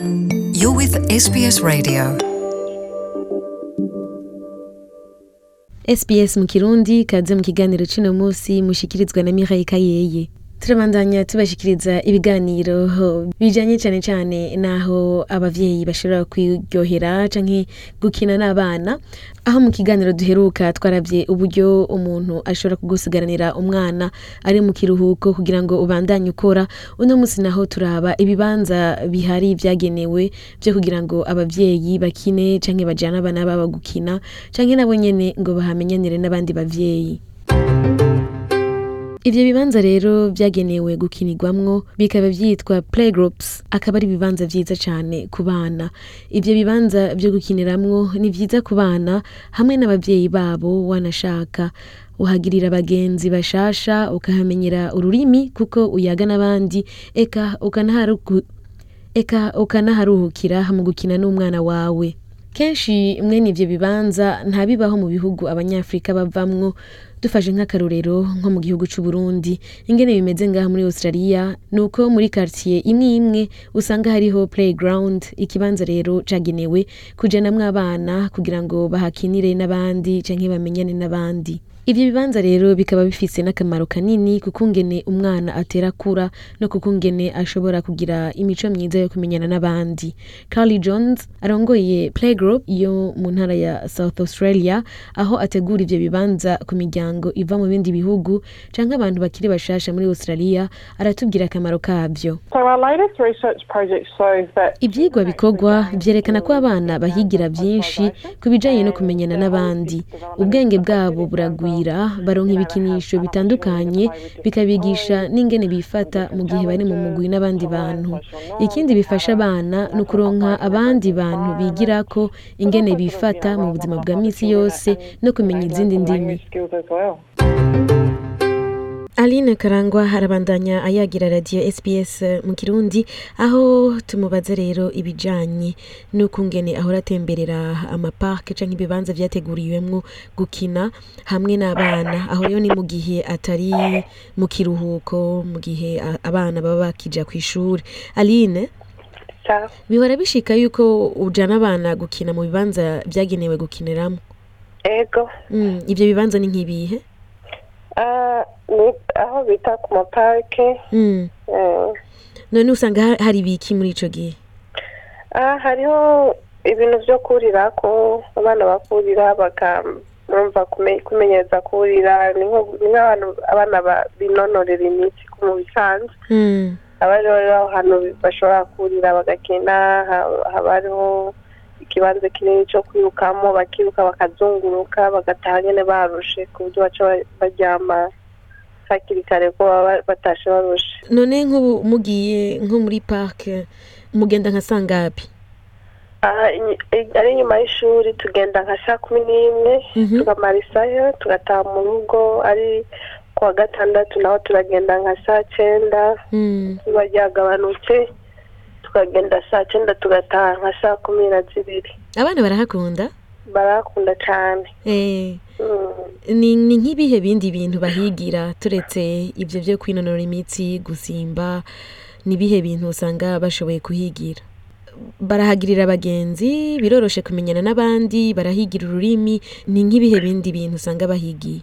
You're with SBS Radio. SBS mu Kirundi kaze mu kiganiro cino munsi mushikirizwa na Mirayi Kayeye. turabandanya tubashyikiriza ibiganiro bijyanye cyane cyane naho ababyeyi bashobora kwiryohera canke gukina n'abana aho mu kiganiro duheruka twarabye uburyo umuntu ashobora kugusigaranira umwana ari mu kiruhuko kugira ngo ubandanye ukora uno munsi naho turaba ibibanza bihari vyagenewe byo kugira ngo ababyeyi bakine canke bajane abana babo gukina canke nabo nyene ngo bahamenyanire n'abandi bavyeyi Ibyo bibanza rero byagenewe gukinirwamwo bikaba byitwa playgroups akaba ari ibibanza byiza cyane ku bana. Ivyo bibanza byo gukiniramwo ni vyiza ku bana hamwe n’ababyeyi babo wanashaka. Uhagirira abagenzi bashasha, ukahamenyera ururimi kuko uyaga n'abandi, eka ukanaharuhukira mu gukina n'umwana wawe. Kenshi mwene ivyo bibanza ntabibaho mu bihugu Abanyafurika bavamwo dufashe nk'akarorero nko mu gihugu c'Uburundi ingene bimeze ngaha muri Australia nuko muri quartier imwe imwe usanga hariho playground ikibanza rero cagenewe kujanamwo abana kugira ngo bahakinire n'abandi canke bamenyane n'abandi. Ibyo bibanza rero bikaba bifise n'akamaro kanini kuko ngene umwana atera akura no kuko ngene ashobora kugira imico myiza yo kumenyana n'abandi. Carly Jones arongoye Playgroup yo mu ntara ya South Australia aho ategura ibyo bibanza ku miryango iva mu bindi bihugu cyangwa abantu bakiri bashasha muri Australia aratubwira akamaro kabyo ibyigwa bikorwa byerekana ko abana bahigira byinshi ku bijanye no kumenyana n'abandi. Ubwenge bwabo buragwira bararira baronka ibikinisho bitandukanye bikabigisha n'ingene bifata mu gihe bari mu mugwi n'abandi bantu ikindi bifasha abana ni ukuronka abandi bantu bigira ko ingene bifata mu buzima bwa misi yose no kumenya izindi ndimi Aline Karangwa harabandanya ayagira radiyo SPS mu Kirundi aho tumubaza rero ibijanye n'ukungene ahora atemberera amaparke canke ibibanza vyateguriwemwo gukina hamwe n'abana aho rero ni mu gihe atari mu kiruhuko mu gihe abana baba ku ishuri Aline bihora bishika yuko ujana abana gukina mu bibanza byagenewe gukiniramwo mm, ibyo bibanza ni nk'ibihe Uh, aho bita ku maparike hmm. eh. none usanga hari ibiki muri icyo gihe ah, hariho ibintu byo kurira ko abana bakurira bakamva kumenyereza kurira ni nk'abantu abana binonorera imiti mu bisanzwe hmm. haba rero ahantu bashobora kurira bagakina haba hariho ikibanza kinini cyo kwirukamo bakiruka bakazunguruka bagataha nyine barushe ku buryo baca baryama hakiri kare ko baba batashe barushe none nk'ubu mugiye nko muri parike mugenda nka sangabi ah, ari inyuma y'ishuri tugenda nka saa kumi n'imwe mhm. tukamara isaha tugataha mu rugo ari kuwa gatandatu naho turagenda nka saa cyenda biba hmm. ryagabanutse tukagenda saa cyenda tugataha nka saa kumi na zibiri abana barahakunda barahakunda cyane eh. hmm. ni nk'ibihe bindi bintu bahigira turetse ibyo byo kwinonora imitsi gusimba n'ibihe bintu usanga bashoboye kuhigira barahagirira bagenzi biroroshe kumenyana n'abandi barahigira ururimi ni nk'ibihe bindi bintu usanga bahigiye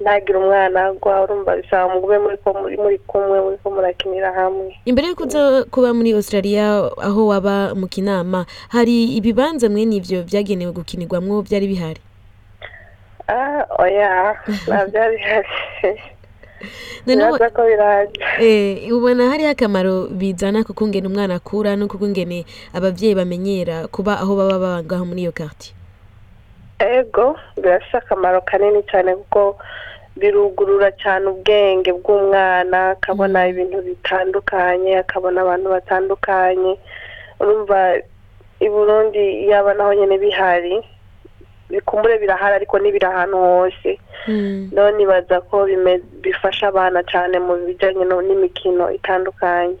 ntagira umwana gwa urumva bisaba mube muri muri kumwe muri ko murakinira hamwe imbere y'uko uza kuba muri australia aho waba mu kinama hari ibibanza mwene nibyo byagenewe gukinirwamo byari bihari ah, oya oh nta bihari ubona hariho akamaro bizana kuko ngene umwana akura no kuko ngene abavyeyi bamenyera kuba aho baba bangaho muri iyo quartier ego birafise akamaro kanini cyane kuko birugurura cyane ubwenge bw'umwana akabona mm. ibintu bitandukanye akabona abantu batandukanye urumva i burundi yaba naho nyine bihari bikumbure birahari ariko n'ibiri ahantu hose hmm. none ibaza ko bifasha abana cyane mu bijyanye n'imikino itandukanye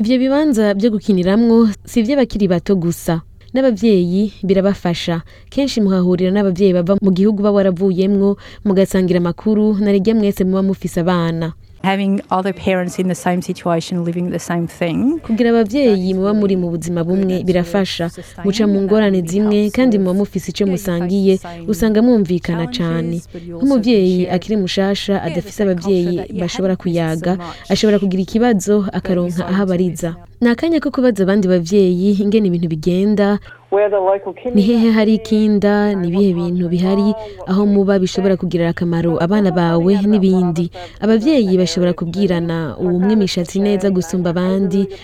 ibyo bibanza byo gukiniramwo si iby'abakiri bato gusa n'ababyeyi birabafasha kenshi muhahurira n'ababyeyi bava mu gihugu baba waravuyemwo mugasangira amakuru na mwese muba mufise abana having other parents in the same situation living the same thing kugira ababyeyi muba muri mu buzima bumwe birafasha muca mu ngorane zimwe kandi muba mufise icyo musangiye usanga mwumvikana cyane nk'umubyeyi akiri mushasha adafise ababyeyi bashobora kuyaga ashobora kugira ikibazo akaronka aho abariza ni akanya ko kubaza abandi babyeyi ingene ibintu bigenda ni hehe hari ikinda ni ibihe bintu bihari aho muba bishobora kugirira akamaro abana bawe n'ibindi ababyeyi bashobora kubwirana uwumwe imishatsi neza gusumba abandi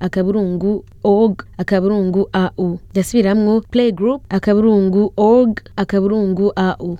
akaburungu org akaburungu au ndasubiramwo playgroup akaburungu org akaburungu au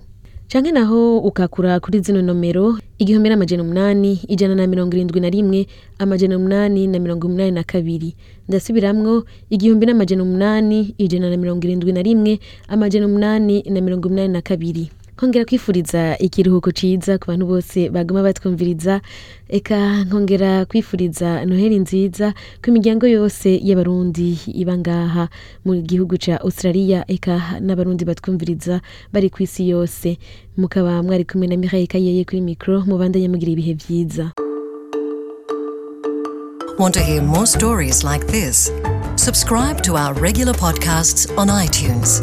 canke naho ukakura kuri zino nomero igihumbi n'amajana umunani ijana na mirongo irindwi na rimwe amajana umunani na mirongo umunani na kabiri ndasubiramwo igihumbi n'amajana umunani ijana na mirongo irindwi na rimwe amajana umunani na mirongo umunani na kabiri nkongera kwifuriza ikiruhuko ciza ku bantu bose baguma batwumviriza eka nkongera kwifuriza noheli nziza ku imiryango yose y'abarundi ibangaha mu gihugu cya australia eka n'abarundi batwumviriza bari ku isi yose mukaba mwari kumwe na mireille kayeye kuri mikro mubandanye mugira ibihe byiza Want to hear more stories like this? Subscribe to our regular podcasts on iTunes.